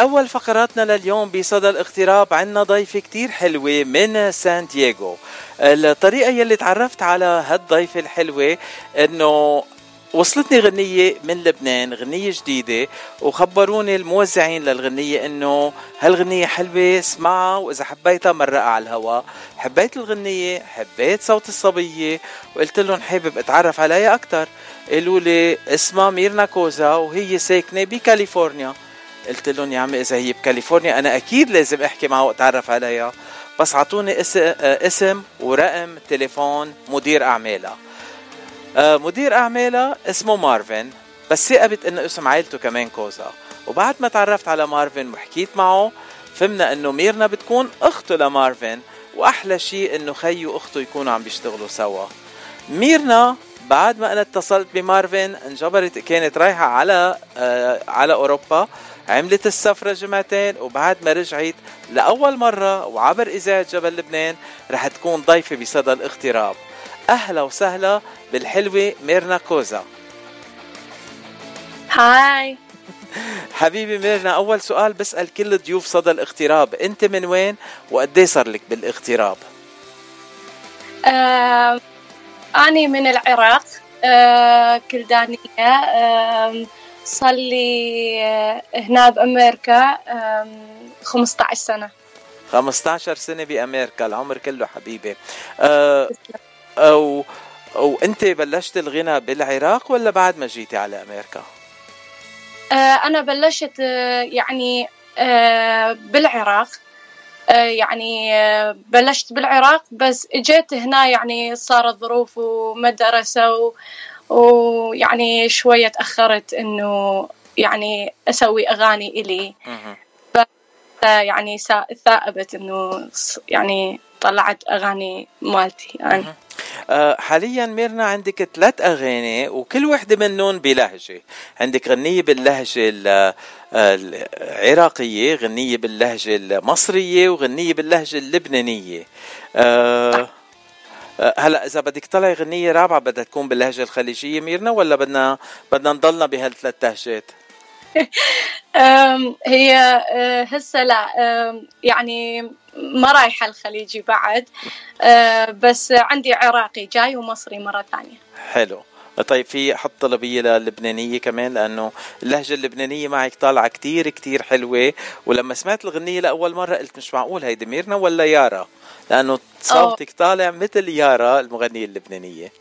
بأول فقراتنا لليوم بصدى الاغتراب عنا ضيفة كتير حلوة من سان دييغو. الطريقة يلي تعرفت على هالضيفة الحلوة إنه وصلتني غنية من لبنان غنية جديدة وخبروني الموزعين للغنية إنه هالغنية حلوة اسمعها وإذا حبيتها مرقها على الهواء حبيت الغنية حبيت صوت الصبية وقلت لهم حابب أتعرف عليها أكثر قالوا لي اسمها ميرنا كوزا وهي ساكنة بكاليفورنيا. قلت لهم يا عمي إذا هي بكاليفورنيا أنا أكيد لازم أحكي معها وأتعرف عليها. بس أعطوني اسم ورقم تليفون مدير أعمالها. آه، مدير أعمالها اسمه مارفن بس ثقبت إنه اسم عائلته كمان كوزا. وبعد ما تعرفت على مارفن وحكيت معه فهمنا إنه ميرنا بتكون أخته لمارفن وأحلى شيء إنه خي وأخته يكونوا عم بيشتغلوا سوا. ميرنا بعد ما أنا اتصلت بمارفن انجبرت كانت رايحة على آه على أوروبا عملت السفرة جمعتين وبعد ما رجعت لأول مرة وعبر إذاعة جبل لبنان رح تكون ضيفة بصدى الاغتراب. أهلا وسهلا بالحلوة ميرنا كوزا. هاي. حبيبي ميرنا أول سؤال بسأل كل ضيوف صدى الاغتراب أنت من وين؟ وقدي صار لك بالاغتراب؟ آه أنا من العراق آه كلدانية آه صار لي آه، هنا بأمريكا 15 سنة. 15 سنة بأمريكا العمر كله حبيبي. أه أو أو أنت بلشت الغنى بالعراق ولا بعد ما جيتي على أمريكا؟ أه أنا بلشت آه، يعني بالعراق. يعني بلشت بالعراق بس إجيت هنا يعني صارت ظروف ومدرسة و ويعني شوية تأخرت إنه يعني أسوي أغاني إلي. يعني ثائبت إنه يعني طلعت أغاني مالتي يعني. أه حاليا ميرنا عندك ثلاث أغاني وكل وحدة منهم بلهجة عندك غنية باللهجة العراقية غنية باللهجة المصرية وغنية باللهجة اللبنانية أه أه، هلا إذا بدك تطلعي غنية رابعة بدها تكون باللهجة الخليجية ميرنا ولا بدنا بدنا نضلنا بهالثلاث لهجات؟ هي هسه لا يعني ما رايحه الخليجي بعد. أه، بس عندي عراقي جاي ومصري مرة ثانية. حلو. طيب في حط طلبية للبنانية كمان لأنه اللهجة اللبنانية معك طالعة كتير كتير حلوة. ولما سمعت الغنية لأول مرة قلت مش معقول هيدي ميرنا ولا يارا؟ لأنه صوتك طالع مثل يارا المغنية اللبنانية.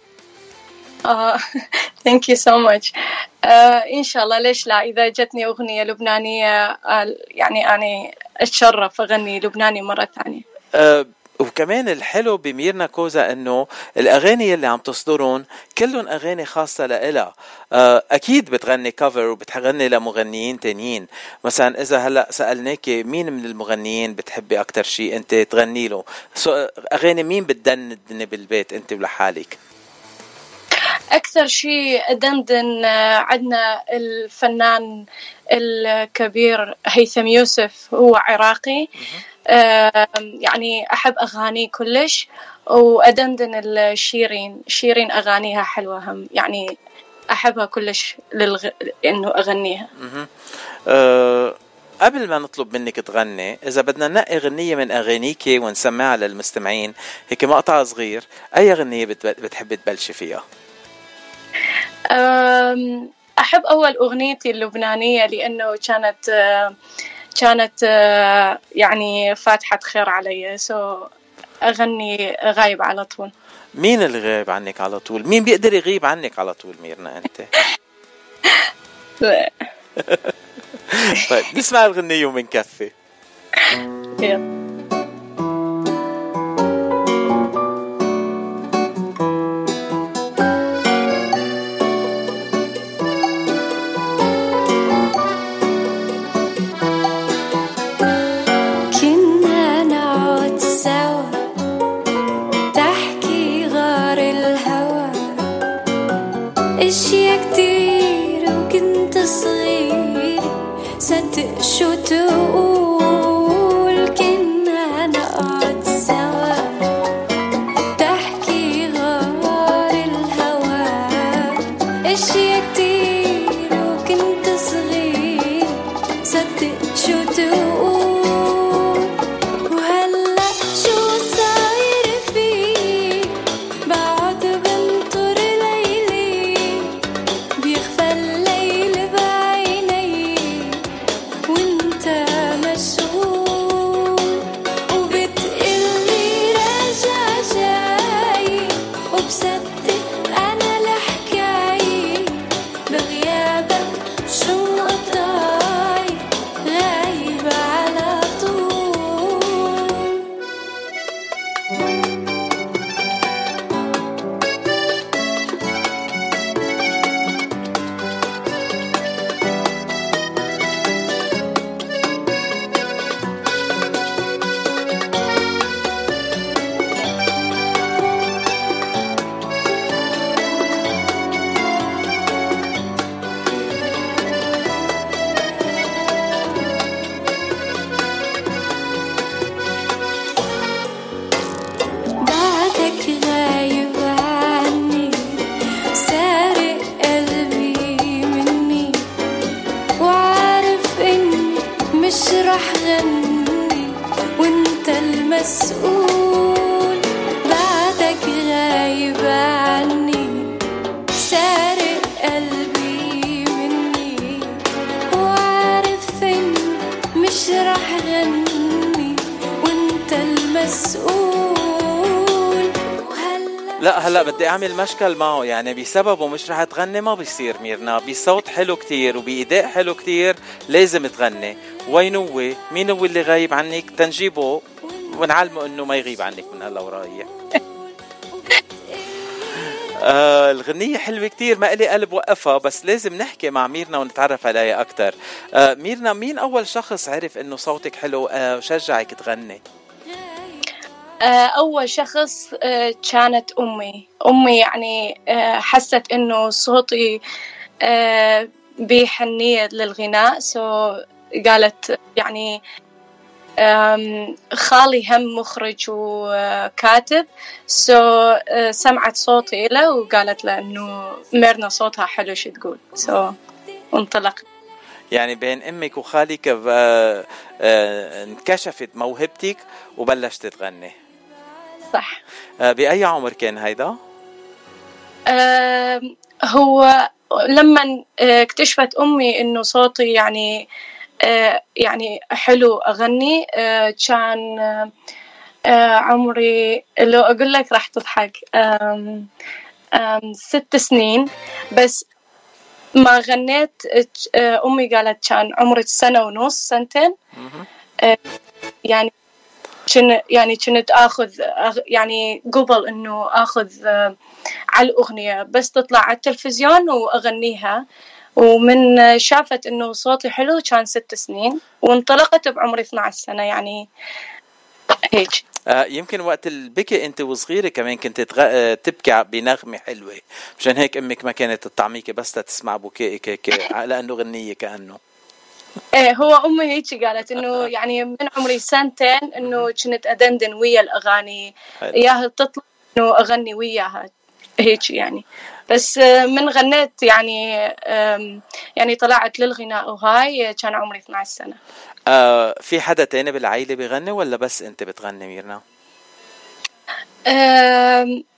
thank you so much ان شاء الله ليش لا؟ إذا جتني أغنية لبنانية آه، يعني أنا أتشرف أغني لبناني مرة ثانية. uh, وكمان الحلو بميرنا كوزا إنه الأغاني اللي عم تصدرون كلهم أغاني خاصة لإلها. آه، أكيد بتغني كفر وبتغني لمغنيين تانيين. مثلا إذا هلأ سألناك مين من المغنيين بتحبي أكثر شيء أنت تغني له؟ أغاني مين بتدندني بالبيت أنت ولحالك؟ أكثر شيء أدندن آه، عندنا الفنان الكبير هيثم يوسف هو عراقي. يعني أحب أغانيه كلش وأدندن الشيرين. شيرين أغانيها حلوة هم يعني أحبها كلش للغ... إنه أغنيها. أه قبل ما نطلب منك تغني إذا بدنا ننقي غنية من أغانيك ونسمعها للمستمعين هيك مقطع صغير أي غنية بتحبي تبلشي فيها؟ أحب أول أغنيتي اللبنانية لأنه كانت كانت يعني فاتحة خير علي سو أغني غايب على طول مين اللي غايب عنك على طول؟ مين بيقدر يغيب عنك على طول ميرنا أنت؟ طيب نسمع الغنية ومنكفي يلا هلا بدي أعمل مشكل معه. يعني بسببه مش رح تغني ما بيصير ميرنا. بصوت حلو كتير وبإداء حلو كتير لازم تغني. وين هو؟ مين هو اللي غايب عنك؟ تنجيبه. ونعلمه إنه ما يغيب عنك من هلا ورايح. آه الغنية حلوة كتير. ما إلي قلب وقفها بس لازم نحكي مع ميرنا ونتعرف عليها أكتر. آه ميرنا مين أول شخص عرف إنه صوتك حلو؟ آه وشجعك تغني؟ آه، أول شخص آه، كانت أمي. أمي يعني آه، حست إنه صوتي بحنية للغناء so قالت يعني خالي هم مخرج وكاتب. so سمعت صوتي له وقالت له إنه ميرنا صوتها حلو شو تقول؟ so انطلق يعني بين أمك وخالك انكشفت موهبتك وبلشت تغني. صح. آه، بأي عمر كان هيدا؟ هو لما آه، اكتشفت أمي إنه صوتي يعني أه يعني حلو أغني أه كان عمري لو أقول لك راح تضحك. ست سنين. بس ما غنيت آه، أمي قالت كان عمري سنة ونص سنتين. يعني كن يعني كنت آخذ يعني قبل إنه آخذ آه، على الأغنية. بس تطلع على التلفزيون وأغنيها. ومن شافت إنه صوتي حلو كان ست سنين. وانطلقت بعمري 12 سنة يعني هيك. آه يمكن وقت البكي أنت وصغيرة كمان كنت تغ... آه، تبكي بنغمة حلوة. مشان هيك أمك ما كانت تطعميكي بس تسمع بكائك هيك لأنه غنية كأنه. إيه هو أمي هيك قالت إنه يعني من عمري سنتين إنه كنت أدندن ويا الأغاني. اياها تطلع إنه أغني وياها هيك يعني. بس من غنيت يعني يعني طلعت للغناء وهاي كان عمري 12 سنة. آه في حدا تاني بالعائله بيغني ولا بس أنت بتغني ميرنا؟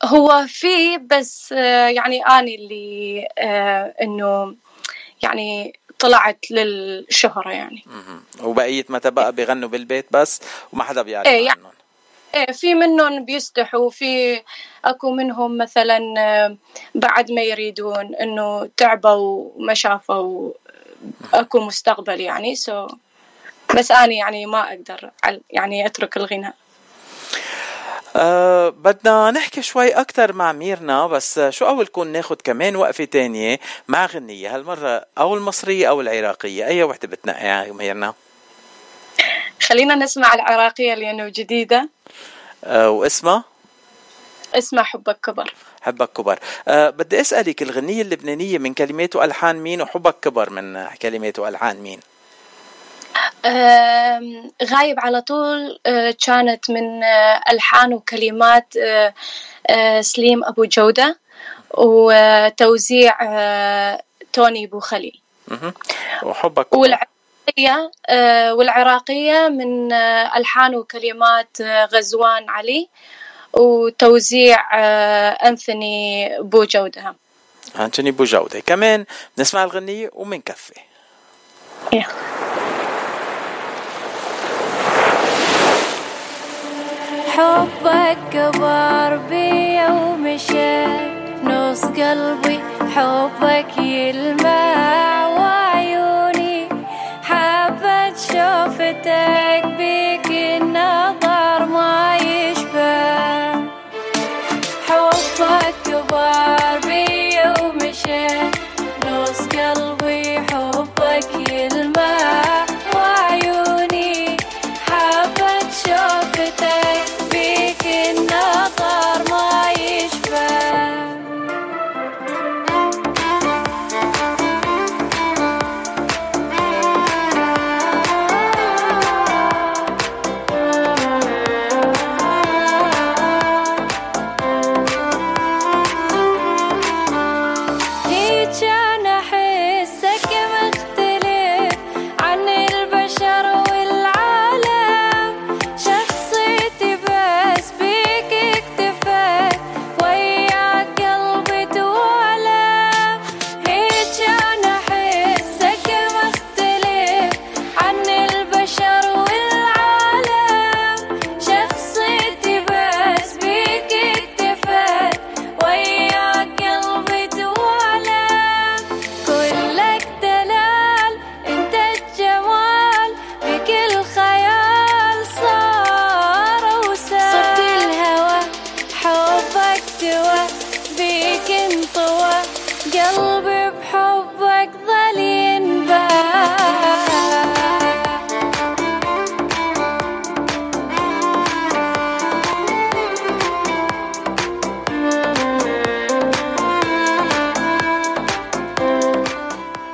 هو في بس آه، يعني اني اللي آه، إنه يعني طلعت للشهرة يعني. وبقية متى بقى؟ بيغنوا بالبيت بس وما حدا بيعرف إيه يعني عنهم. إيه في منهم بيستحوا في أكو منهم مثلا آه، بعد ما يريدون إنه تعبوا وما شافوا أكو مستقبل يعني. سو بس اني يعني ما أقدر يعني أترك الغناء. أه بدنا نحكي شوي أكثر مع ميرنا بس شو أول كون ناخد كمان وقفة تانية مع غنية هالمرة أو المصرية أو العراقية أي وحدة بتنقي ميرنا؟ خلينا نسمع العراقية لأنه جديدة أه واسمها؟ اسمها حبك كبر حبك كبر أه بدي أسألك الغنية اللبنانية من كلمات وألحان مين وحبك كبر من كلمات وألحان مين؟ غايب على طول أه، كانت من أه، ألحان وكلمات أه، سليم أبو جودة وتوزيع توني بو خليل. وحبك. والعراقية والعراقية من ألحان وكلمات غزوان علي وتوزيع أنثوني بو جودة. أنتوني بو جودة. كمان نسمع الغنية ومنكفي. yeah. حبك كبر بي ومشى نص قلبي حبك يلمع وعيوني. حبت شوفتك بيك النظر ما يشبه. حبك كبر بي ومشى نص قلبي حبك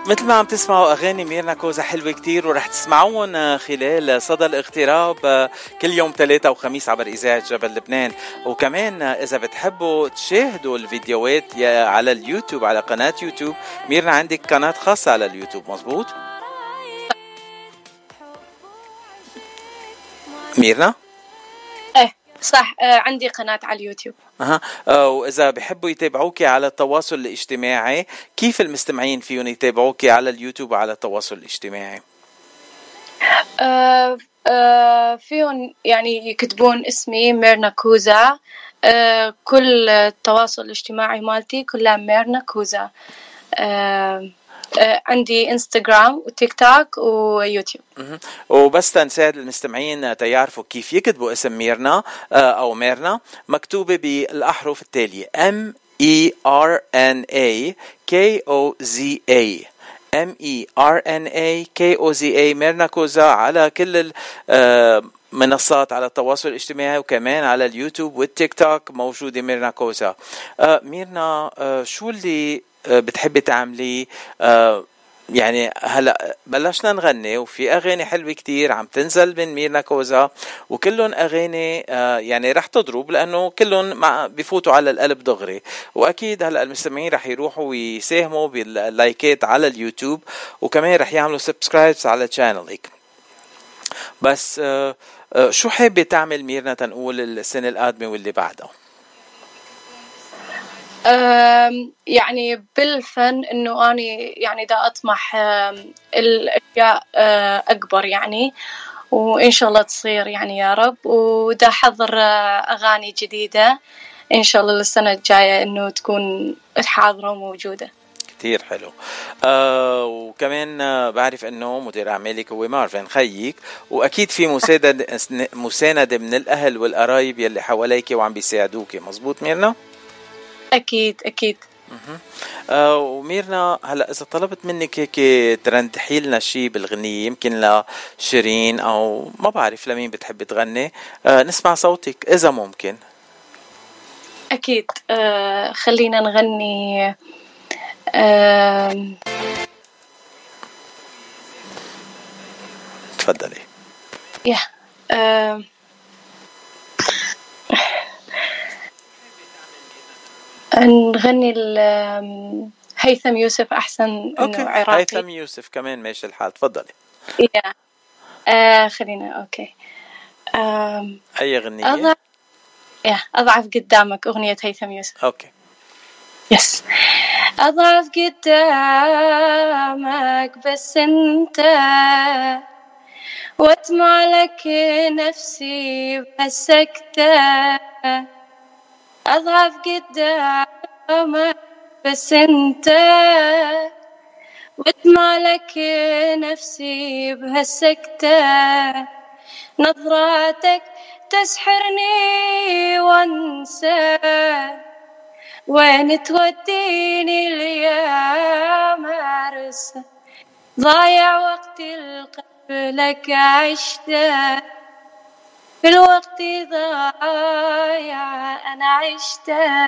مثل ما عم تسمعوا أغاني ميرنا كوزا حلوة كتير ورح تسمعوهم خلال صدى الاغتراب كل يوم ثلاثة وخميس عبر إذاعة جبل لبنان. وكمان إذا بتحبوا تشاهدوا الفيديوهات على اليوتيوب على قناة يوتيوب. ميرنا عندك قناة خاصة على اليوتيوب مزبوط ميرنا؟ صح آه، عندي قناة على اليوتيوب. أها. آه، وإذا بحبوا يتابعوكي على التواصل الاجتماعي كيف المستمعين فيهم يتابعوكي على اليوتيوب وعلى التواصل الاجتماعي؟ آه، آه، فيهم يعني يكتبون اسمي ميرنا كوزا. آه، كل التواصل الاجتماعي مالتي كلها ميرنا كوزا. عندي انستغرام وتيك توك ويوتيوب. وبس تنساعد المستمعين تيعرفوا كيف يكتبوا اسم ميرنا آه، أو ميرنا. مكتوبة بالأحرف التالية. M E R N A K O Z A. M E R N A K O Z A. ميرنا كوزا على كل آه، منصات على التواصل الاجتماعي وكمان على اليوتيوب والتيك توك. موجودة ميرنا كوزا. آه، ميرنا آه، شو اللي آه، بتحبي تعمليه آه، يعني هلا بلشنا نغني وفي أغاني حلوة كتير عم تنزل من ميرنا كوزا وكلهم أغاني آه، يعني رح تضرب لأنه كلهم بفوتوا على القلب دغري. وأكيد هلا المستمعين رح يروحوا ويساهموا بال likes على اليوتيوب وكمان رح يعملوا subscribes على channel ك بس آه، آه، شو حابة تعمل ميرنا تنقول السنة القادمة واللي بعدها؟ يعني بالفن إنه أني يعني دا أطمح الأشياء أه، أكبر يعني. وإن شاء الله تصير يعني يا رب. ودا احضر أه، أغاني جديدة إن شاء الله للسنة الجاية إنه تكون حاضرة وموجودة كتير حلو. آه وكمان آه بعرف إنه مدير أعمالك هو مارفن خيك. وأكيد في مساندة مساندة من الأهل والقرايب يلي حواليك وعم بيساعدوك مزبوط ميرنا؟ أكيد أكيد. آه وميرنا هلا إذا طلبت منك هيك ترندحي لنا شيء بالغنية يمكن لشيرين أو ما بعرف لمين بتحبي تغني. آه نسمع صوتك إذا ممكن. أكيد. أه، خلينا نغني أم، تفضلي. يا أم، نغني هيثم يوسف أحسن أوكي. انه عراقي. هيثم يوسف كمان ماشي الحال تفضلي. يا. آه خلينا أوكي. أم، أي غنية اضعف يا أضعف قدامك أغنية هيثم يوسف. أوكي. يس أضعف قدامك بس أنت واتمع لك نفسي بهالسكتة أضعف قدامك بس انت واتمع لك نفسي بهالسكتة. نظراتك تسحرني وأنسى. وين توديني الأيام ارسى ضايع وقت القلب لك عشته. في الوقت ضايع أنا عشته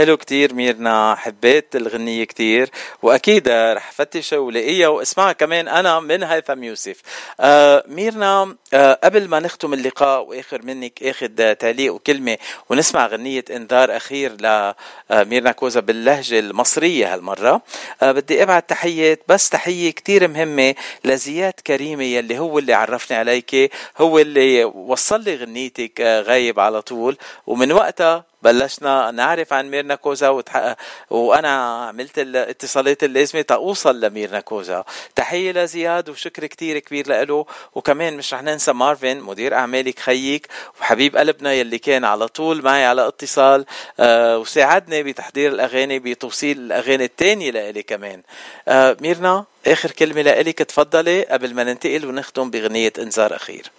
حلو كتير ميرنا حبيت الغنية كتير وأكيد رح فتشها ولاقيها واسمعها كمان أنا من هيثم يوسف. آه ميرنا آه قبل ما نختم اللقاء وآخر منك آخذ تعليق وكلمة ونسمع غنية إنذار أخير لميرنا كوزا باللهجة المصرية هالمرة. آه بدي أبعت تحيات بس تحية كتير مهمة لزياد كريمة يلي هو اللي عرفني عليك هو اللي وصل لي غنيتك آه غايب على طول ومن وقتها بلشنا نعرف عن ميرنا كوزا وتح... وأنا عملت الاتصالات اللازمه تأوصل لميرنا كوزا تحية لزياد وشكر كتير كبير له وكمان مش رح ننسى مارفن مدير اعمالك خيك وحبيب قلبنا يلي كان على طول معي على اتصال آه وساعدني بتحضير الأغاني بتوصيل الأغاني التانية لإلي كمان. آه ميرنا آخر كلمة لإلك تفضلي قبل ما ننتقل ونختم بغنية إنذار أخير.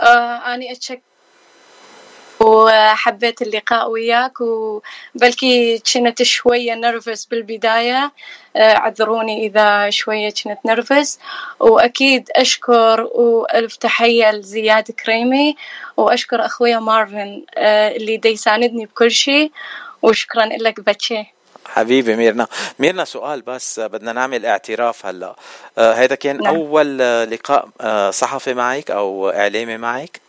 آه أنا وحبيت اللقاء وياك وبلكي كنت شوية نرفز بالبداية. آه، اعذروني إذا شوية كنت نرفز وأكيد أشكر وألف تحية لزياد كريمي. وأشكر أخويا مارفن آه، اللي دي يساندني بكل شيء وشكرا لك بتشي حبيبي ميرنا. ميرنا سؤال بس بدنا نعمل اعتراف هلا. آه هيدا كان نعم. أول آه، لقاء آه صحفي معك أو إعلامي معك؟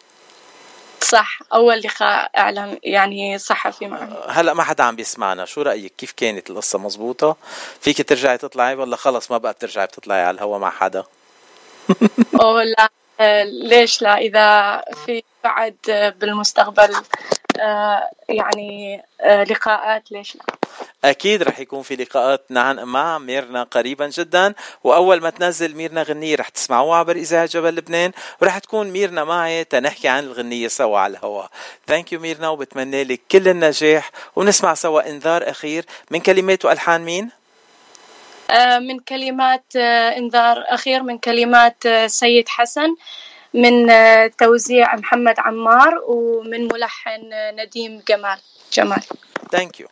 صح أول لقاء إعلام يعني صحفي معي هلا ما حدا عم بيسمعنا. شو رأيك؟ كيف كانت القصة؟ مزبوطة؟ فيك ترجعي تطلعي ولا خلص ما بقى بترجعي بتطلعي على الهوا مع حدا؟ أو لا ليش لا؟ إذا في بعد بالمستقبل آه، يعني آه، لقاءات ليش لا؟ أكيد رح يكون في لقاءات مع ميرنا قريبا جدا. وأول ما تنزل ميرنا غنية رح تسمعوها عبر إذاعة جبل لبنان. ورح تكون ميرنا معي تنحكي عن الغنية سوا على الهواء. Thank you ميرنا وبتمنى لك كل النجاح. ونسمع سوا إنذار أخير. من كلمات وألحان مين؟ آه، من كلمات آه، إنذار أخير من كلمات آه، سيد حسن من توزيع محمد عمار ومن ملحن نديم جمال. جمال. ثانك يو